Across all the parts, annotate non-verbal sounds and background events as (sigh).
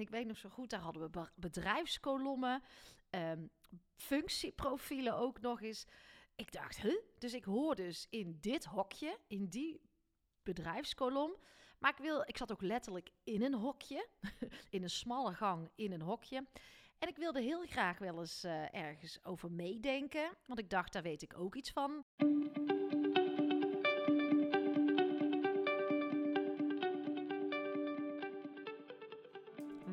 Ik weet nog zo goed, daar hadden we be- bedrijfskolommen, ehm, functieprofielen ook nog eens. Ik dacht? Dus ik hoor dus in dit hokje, in die bedrijfskolom. Maar ik, wil, ik zat ook letterlijk in een hokje, (laughs) in een smalle gang in een hokje. En ik wilde heel graag wel eens eh, ergens over meedenken, want ik dacht, daar weet ik ook iets van.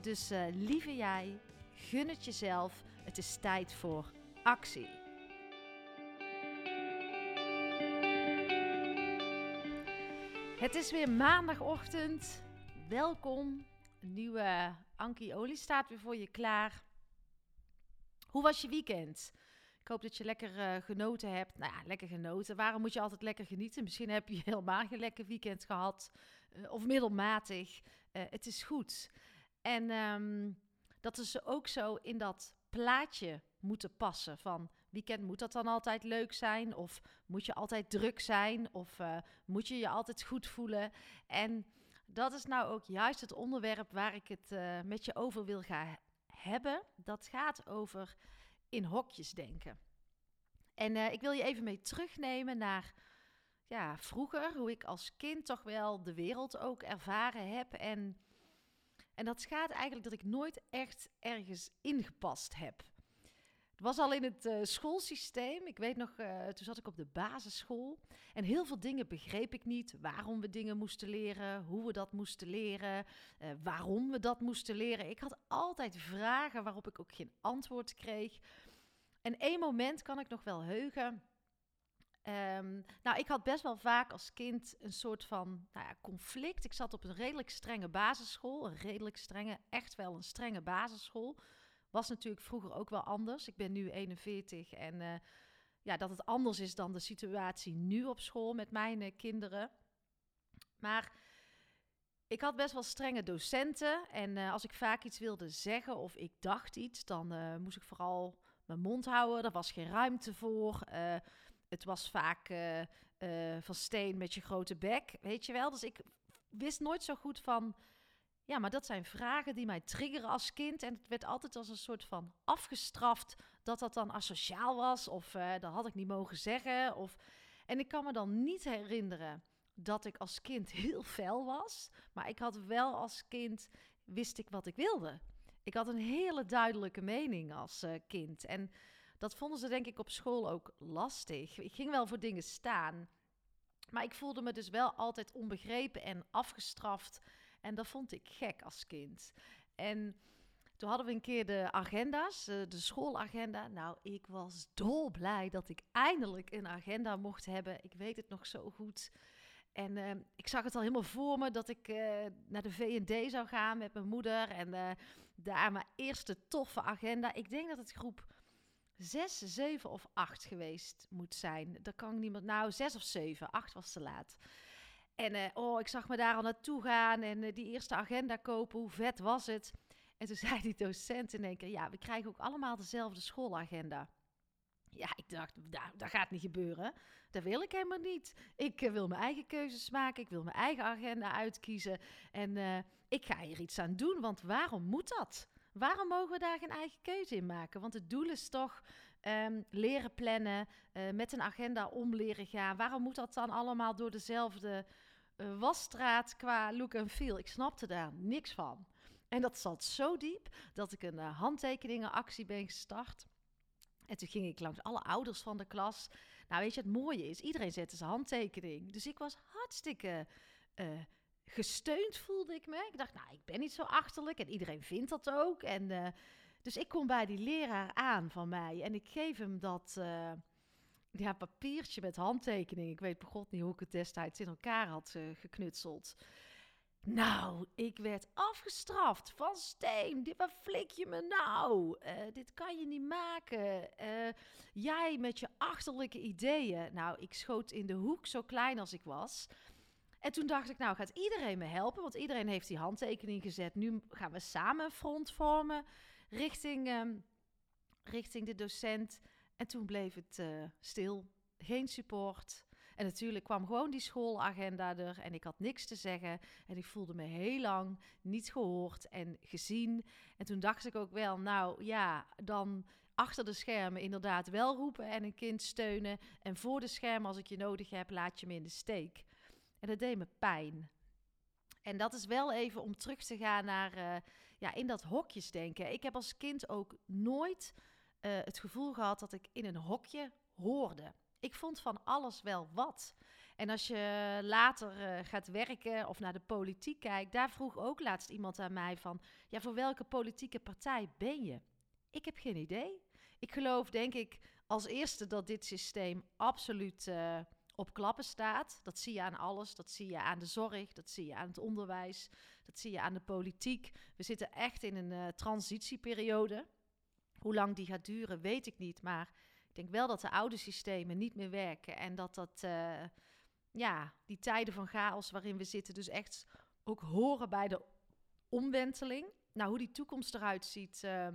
Dus uh, lieve jij, gun het jezelf. Het is tijd voor actie. Het is weer maandagochtend. Welkom. Een nieuwe Ankie Olie staat weer voor je klaar. Hoe was je weekend? Ik hoop dat je lekker uh, genoten hebt. Nou ja, lekker genoten. Waarom moet je altijd lekker genieten? Misschien heb je helemaal geen lekker weekend gehad. Uh, of middelmatig. Het is goed. En um, dat is ook zo in dat plaatje moeten passen. Van weekend moet dat dan altijd leuk zijn? Of moet je altijd druk zijn? Of uh, moet je je altijd goed voelen? En dat is nou ook juist het onderwerp waar ik het uh, met je over wil gaan hebben. Dat gaat over in hokjes denken. En uh, ik wil je even mee terugnemen naar ja, vroeger, hoe ik als kind toch wel de wereld ook ervaren heb. En, en dat gaat eigenlijk dat ik nooit echt ergens ingepast heb. Het was al in het uh, schoolsysteem. Ik weet nog, uh, toen zat ik op de basisschool. En heel veel dingen begreep ik niet. Waarom we dingen moesten leren, hoe we dat moesten leren, uh, waarom we dat moesten leren. Ik had altijd vragen waarop ik ook geen antwoord kreeg. En één moment kan ik nog wel heugen. Um, nou, ik had best wel vaak als kind een soort van nou ja, conflict. Ik zat op een redelijk strenge basisschool. Een redelijk strenge, echt wel een strenge basisschool. Was natuurlijk vroeger ook wel anders. Ik ben nu 41 en uh, ja, dat het anders is dan de situatie nu op school met mijn uh, kinderen. Maar ik had best wel strenge docenten. En uh, als ik vaak iets wilde zeggen of ik dacht iets, dan moest ik vooral mijn mond houden. Er was geen ruimte voor. Het was vaak uh, uh, van steen met je grote bek, weet je wel. Dus ik wist nooit zo goed van... Ja, maar dat zijn vragen die mij triggeren als kind. En het werd altijd als een soort van afgestraft dat dat dan asociaal was. Of uh, dat had ik niet mogen zeggen. Of... En ik kan me dan niet herinneren dat ik als kind heel fel was. Maar ik had wel als kind, wist ik wat ik wilde. Ik had een hele duidelijke mening als kind. En dat vonden ze denk ik op school ook lastig. Ik ging wel voor dingen staan. Maar ik voelde me dus wel altijd onbegrepen en afgestraft. En dat vond ik gek als kind. En toen hadden we een keer de agenda's, de schoolagenda. Nou, ik was dolblij dat ik eindelijk een agenda mocht hebben. Ik weet het nog zo goed. En uh, ik zag het al helemaal voor me dat ik uh, naar de V&D zou gaan met mijn moeder. En daar mijn eerste toffe agenda. Ik denk dat het groep 6, 7 of 8 geweest moet zijn. Dat kan ik niet meer. Nou, 6 of 7. 8 was te laat. En oh, ik zag me daar al naartoe gaan en die eerste agenda kopen. Hoe vet was het? En toen (laughs) zei die docent in één keer: Ja, we krijgen ook allemaal dezelfde schoolagenda. Ja, ik dacht, nou, dat gaat niet gebeuren. Dat wil ik helemaal niet. Ik eh, wil mijn eigen keuzes maken. Ik wil mijn eigen agenda uitkiezen. En ik ga hier iets aan doen, want waarom moet dat? Waarom mogen we daar geen eigen keuze in maken? Want het doel is toch um, leren plannen, uh, met een agenda om leren gaan. Waarom moet dat dan allemaal door dezelfde uh, wasstraat qua look en feel? Ik snapte daar niks van. En dat zat zo diep dat ik een uh, handtekeningenactie ben gestart. En toen ging ik langs alle ouders van de klas. Nou, weet je, het mooie is, iedereen zette zijn handtekening. Dus ik was hartstikke gesteund, voelde ik me. Ik dacht, nou, ik ben niet zo achterlijk en iedereen vindt dat ook. En uh, dus ik kom bij die leraar aan van mij en ik geef hem dat uh, ja, papiertje met handtekening. Ik weet begot niet hoe ik het destijds in elkaar had geknutseld. Nou, ik werd afgestraft van steen. Dit, wat flik je me nou? Dit kan je niet maken. Jij met je achterlijke ideeën. Nou, ik schoot in de hoek zo klein als ik was. En toen dacht ik, nou gaat iedereen me helpen, want iedereen heeft die handtekening gezet. Nu gaan we samen een front vormen richting, um, richting de docent. En toen bleef het uh, stil, geen support. En natuurlijk kwam gewoon die schoolagenda er en ik had niks te zeggen. En ik voelde me heel lang niet gehoord en gezien. En toen dacht ik ook wel, nou ja, dan achter de schermen inderdaad wel roepen en een kind steunen. En voor de schermen, als ik je nodig heb, laat je me in de steek. En dat deed me pijn. En dat is wel even om terug te gaan naar uh, ja, in dat hokjes denken. Ik heb als kind ook nooit uh, het gevoel gehad dat ik in een hokje hoorde. Ik vond van alles wel wat. En als je later uh, gaat werken of naar de politiek kijkt, daar vroeg ook laatst iemand aan mij van, ja, voor welke politieke partij ben je? Ik heb geen idee. Ik geloof, denk ik, als eerste dat dit systeem absoluut op klappen staat. Dat zie je aan alles. Dat zie je aan de zorg, dat zie je aan het onderwijs, dat zie je aan de politiek. We zitten echt in een uh, transitieperiode. Hoe lang die gaat duren, weet ik niet, maar ik denk wel dat de oude systemen niet meer werken en dat dat, uh, ja, die tijden van chaos waarin we zitten, dus echt ook horen bij de omwenteling. Nou, hoe die toekomst eruit ziet, uh,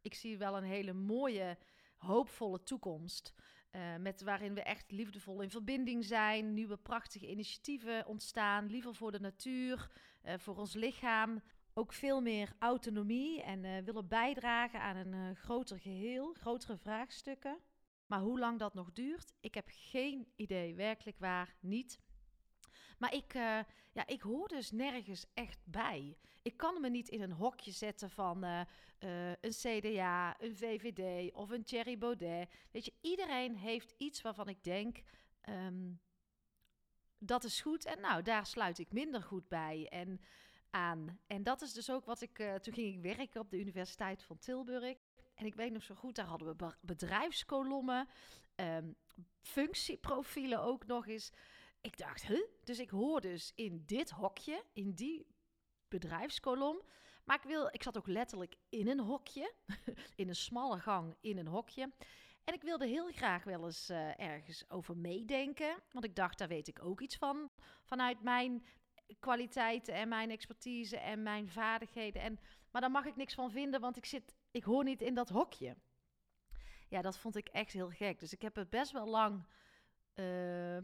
ik zie wel een hele mooie, hoopvolle toekomst. Uh, met waarin we echt liefdevol in verbinding zijn, nieuwe prachtige initiatieven ontstaan, liever voor de natuur, uh, voor ons lichaam. Ook veel meer autonomie en uh, willen bijdragen aan een groter geheel, grotere vraagstukken. Maar hoe lang dat nog duurt, ik heb geen idee, werkelijk waar niet. Maar ik, ja, ik hoor dus nergens echt bij. Ik kan me niet in een hokje zetten van uh, uh, een CDA, een VVD of een Thierry Baudet. Weet je, iedereen heeft iets waarvan ik denk, um, dat is goed. En nou, daar sluit ik minder goed bij en aan. En dat is dus ook wat ik, toen ging ik werken op de Universiteit van Tilburg. En ik weet nog zo goed, daar hadden we bedrijfskolommen, um, functieprofielen ook nog eens. Ik dacht, huh? Dus ik hoor dus in dit hokje, in die bedrijfskolom. Maar ik, wil, ik zat ook letterlijk in een hokje, (laughs) in een smalle gang in een hokje. En ik wilde heel graag wel eens uh, ergens over meedenken. Want ik dacht, daar weet ik ook iets van. Vanuit mijn kwaliteiten en mijn expertise en mijn vaardigheden. En, maar daar mag ik niks van vinden, want ik, zit, ik hoor niet in dat hokje. Ja, dat vond ik echt heel gek. Dus ik heb het best wel lang uh,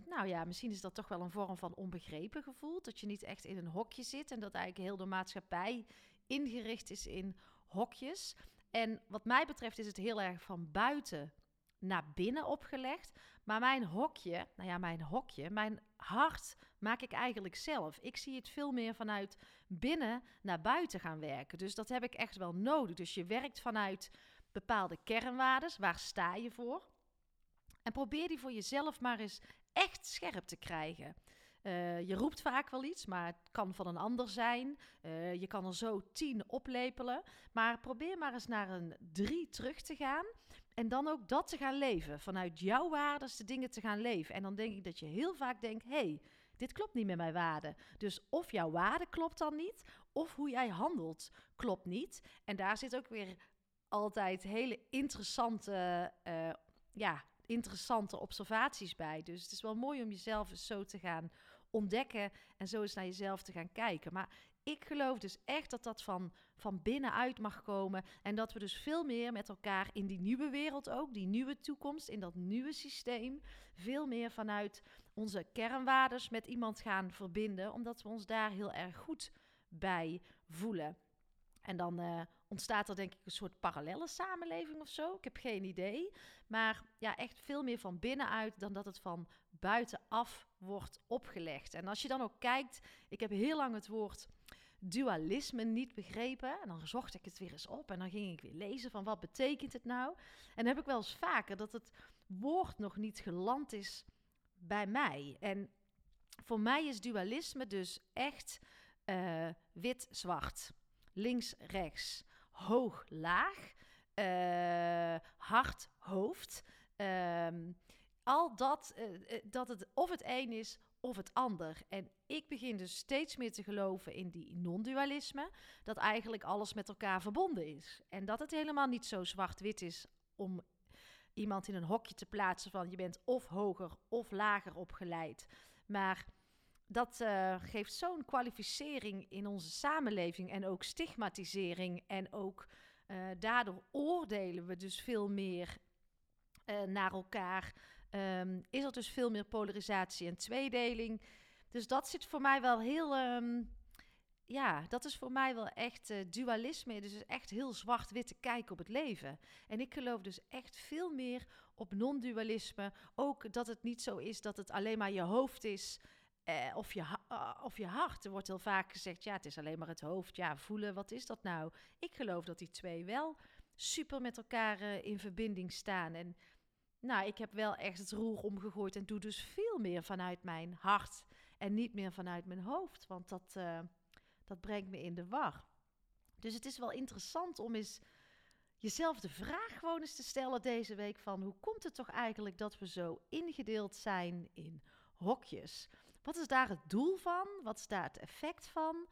nou ja, misschien is dat toch wel een vorm van onbegrepen gevoel. Dat je niet echt in een hokje zit en dat eigenlijk heel de maatschappij ingericht is in hokjes. En wat mij betreft is het heel erg van buiten naar binnen opgelegd. Maar mijn hokje, nou ja, mijn hokje, mijn hart maak ik eigenlijk zelf. Ik zie het veel meer vanuit binnen naar buiten gaan werken. Dus dat heb ik echt wel nodig. Dus je werkt vanuit bepaalde kernwaarden. Waar sta je voor? En probeer die voor jezelf maar eens echt scherp te krijgen. Uh, je roept vaak wel iets, maar het kan van een ander zijn. Uh, je kan er zo tien oplepelen. Maar probeer maar eens naar een drie terug te gaan. En dan ook dat te gaan leven. Vanuit jouw waarden de dingen te gaan leven. En dan denk ik dat je heel vaak denkt: hey, dit klopt niet met mijn waarden. Dus of jouw waarde klopt dan niet, of hoe jij handelt klopt niet. En daar zit ook weer altijd hele interessante uh, ja, interessante observaties bij. Dus het is wel mooi om jezelf eens zo te gaan ontdekken en zo eens naar jezelf te gaan kijken. Maar ik geloof dus echt dat dat van, van binnenuit mag komen. En dat we dus veel meer met elkaar in die nieuwe wereld ook, die nieuwe toekomst, in dat nieuwe systeem, veel meer vanuit onze kernwaardes met iemand gaan verbinden. Omdat we ons daar heel erg goed bij voelen. En dan uh, ontstaat er denk ik een soort parallele samenleving of zo. Ik heb geen idee. Maar ja, echt veel meer van binnenuit dan dat het van buitenaf wordt opgelegd. En als je dan ook kijkt, ik heb heel lang het woord dualisme niet begrepen. En dan zocht ik het weer eens op en dan ging ik weer lezen van wat betekent het nou. En dan heb ik wel eens vaker dat het woord nog niet geland is bij mij. En voor mij is dualisme dus echt uh, wit-zwart, links-rechts, hoog-laag, uh, hard-hoofd. Um, al dat, uh, dat het of het een is of het ander. En ik begin dus steeds meer te geloven in die non-dualisme. Dat eigenlijk alles met elkaar verbonden is. En dat het helemaal niet zo zwart-wit is om iemand in een hokje te plaatsen van je bent of hoger of lager opgeleid. Maar dat uh, geeft zo'n kwalificering in onze samenleving en ook stigmatisering. En ook uh, daardoor oordelen we dus veel meer uh, naar elkaar. Um, is er dus veel meer polarisatie en tweedeling. Dus dat zit voor mij wel heel. Um, ja, dat is voor mij wel echt dualisme. Dus echt heel zwart-witte kijk op het leven. En ik geloof dus echt veel meer op non-dualisme. Ook dat het niet zo is dat het alleen maar je hoofd is. Uh, of, je, uh, of je hart. Er wordt heel vaak gezegd, ja, het is alleen maar het hoofd. Ja, voelen, wat is dat nou? Ik geloof dat die twee wel super met elkaar uh, in verbinding staan. En nou, ik heb wel echt het roer omgegooid en doe dus veel meer vanuit mijn hart en niet meer vanuit mijn hoofd, want dat, dat brengt me in de war. Dus het is wel interessant om eens jezelf de vraag gewoon eens te stellen deze week van hoe komt het toch eigenlijk dat we zo ingedeeld zijn in hokjes? Wat is daar het doel van? Wat is daar het effect van?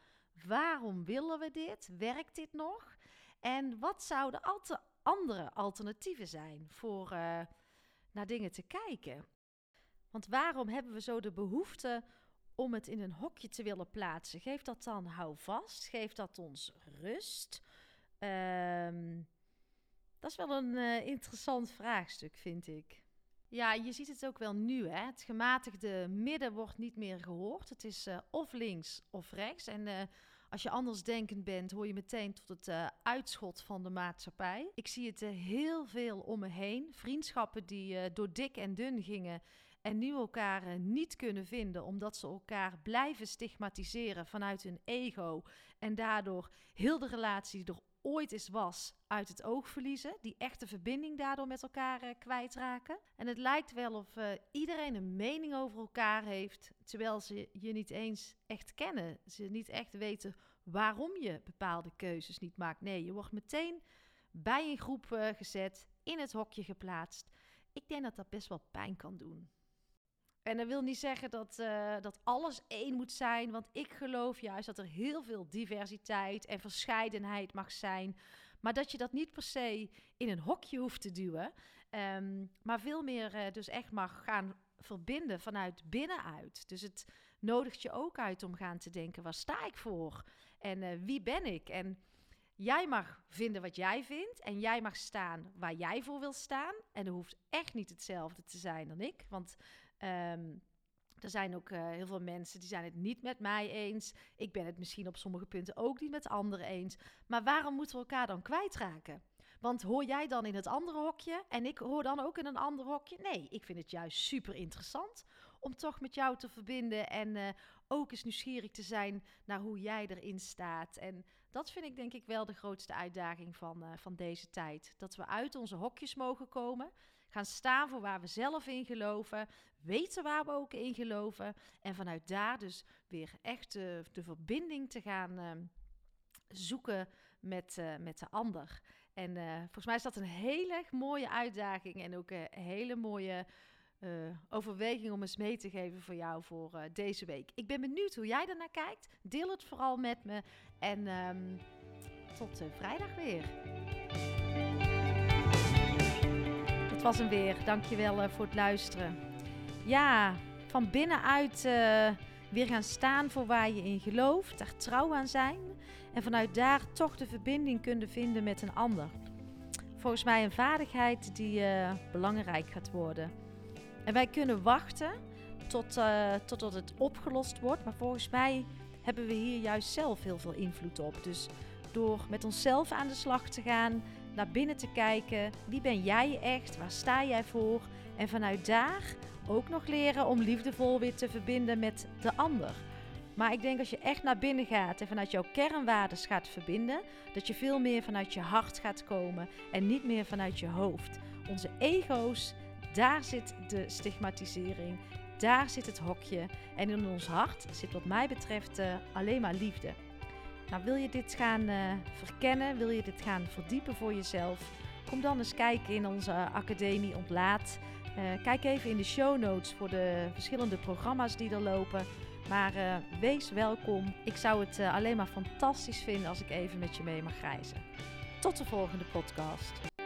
Waarom willen we dit? Werkt dit nog? En wat zouden alter andere alternatieven zijn voor uh, naar dingen te kijken? Want waarom hebben we zo de behoefte om het in een hokje te willen plaatsen? Geeft dat dan houvast? Geeft dat ons rust? Um, dat is wel een uh, interessant vraagstuk, vind ik. Ja, je ziet het ook wel nu. Hè? Het gematigde midden wordt niet meer gehoord. Het is uh, of links of rechts. En uh, als je anders denkend bent, hoor je meteen tot het uh, uitschot van de maatschappij. Ik zie het heel veel om me heen. Vriendschappen die door dik en dun gingen en nu elkaar niet kunnen vinden omdat ze elkaar blijven stigmatiseren vanuit hun ego en daardoor heel de relatie ooit eens was uit het oog verliezen, die echte verbinding daardoor met elkaar uh, kwijtraken. En het lijkt wel of uh, iedereen een mening over elkaar heeft, terwijl ze je niet eens echt kennen. Ze niet echt weten waarom je bepaalde keuzes niet maakt. Nee, je wordt meteen bij een groep uh, gezet, in het hokje geplaatst. Ik denk dat dat best wel pijn kan doen. En dat wil niet zeggen dat, uh, dat alles één moet zijn, want ik geloof juist dat er heel veel diversiteit en verscheidenheid mag zijn. Maar dat je dat niet per se in een hokje hoeft te duwen, um, maar veel meer uh, dus echt mag gaan verbinden vanuit binnenuit. Dus het nodigt je ook uit om gaan te denken: waar sta ik voor? En uh, wie ben ik? En jij mag vinden wat jij vindt en jij mag staan waar jij voor wil staan. En er hoeft echt niet hetzelfde te zijn dan ik, want Um, er zijn ook uh, heel veel mensen die zijn het niet met mij eens. Ik ben het misschien op sommige punten ook niet met anderen eens. Maar waarom moeten we elkaar dan kwijtraken? Want hoor jij dan in het andere hokje en ik hoor dan ook in een ander hokje? Nee, ik vind het juist super interessant om toch met jou te verbinden en uh, ook eens nieuwsgierig te zijn naar hoe jij erin staat. En dat vind ik denk ik wel de grootste uitdaging van, uh, van deze tijd. Dat we uit onze hokjes mogen komen gaan staan voor waar we zelf in geloven, weten waar we ook in geloven en vanuit daar dus weer echt de, de verbinding te gaan uh, zoeken met, uh, met de ander. En uh, volgens mij is dat een hele mooie uitdaging en ook een hele mooie uh, overweging om eens mee te geven voor jou voor deze week. Ik ben benieuwd hoe jij ernaar kijkt. Deel het vooral met me en um, tot vrijdag weer. Het was hem weer. Dankjewel uh, voor het luisteren. Ja, van binnenuit uh, Weer gaan staan voor waar je in gelooft, daar trouw aan zijn en vanuit daar toch de verbinding kunnen vinden met een ander. Volgens mij een vaardigheid die uh, belangrijk gaat worden. En wij kunnen wachten tot, uh, totdat het opgelost wordt, maar volgens mij hebben we hier juist zelf heel veel invloed op. Dus door met onszelf aan de slag te gaan, naar binnen te kijken, wie ben jij echt, waar sta jij voor en vanuit daar ook nog leren om liefdevol weer te verbinden met de ander. Maar ik denk als je echt naar binnen gaat en vanuit jouw kernwaarden gaat verbinden, dat je veel meer vanuit je hart gaat komen en niet meer vanuit je hoofd. Onze ego's, daar zit de stigmatisering, daar zit het hokje. En in ons hart zit wat mij betreft uh, alleen maar liefde. Nou, wil je dit gaan uh, verkennen, wil je dit gaan verdiepen voor jezelf? Kom dan eens kijken in onze academie Ontlaat. Uh, kijk even in de show notes voor de verschillende programma's die er lopen. Maar uh, wees welkom. Ik zou het alleen maar fantastisch vinden als ik even met je mee mag reizen. Tot de volgende podcast.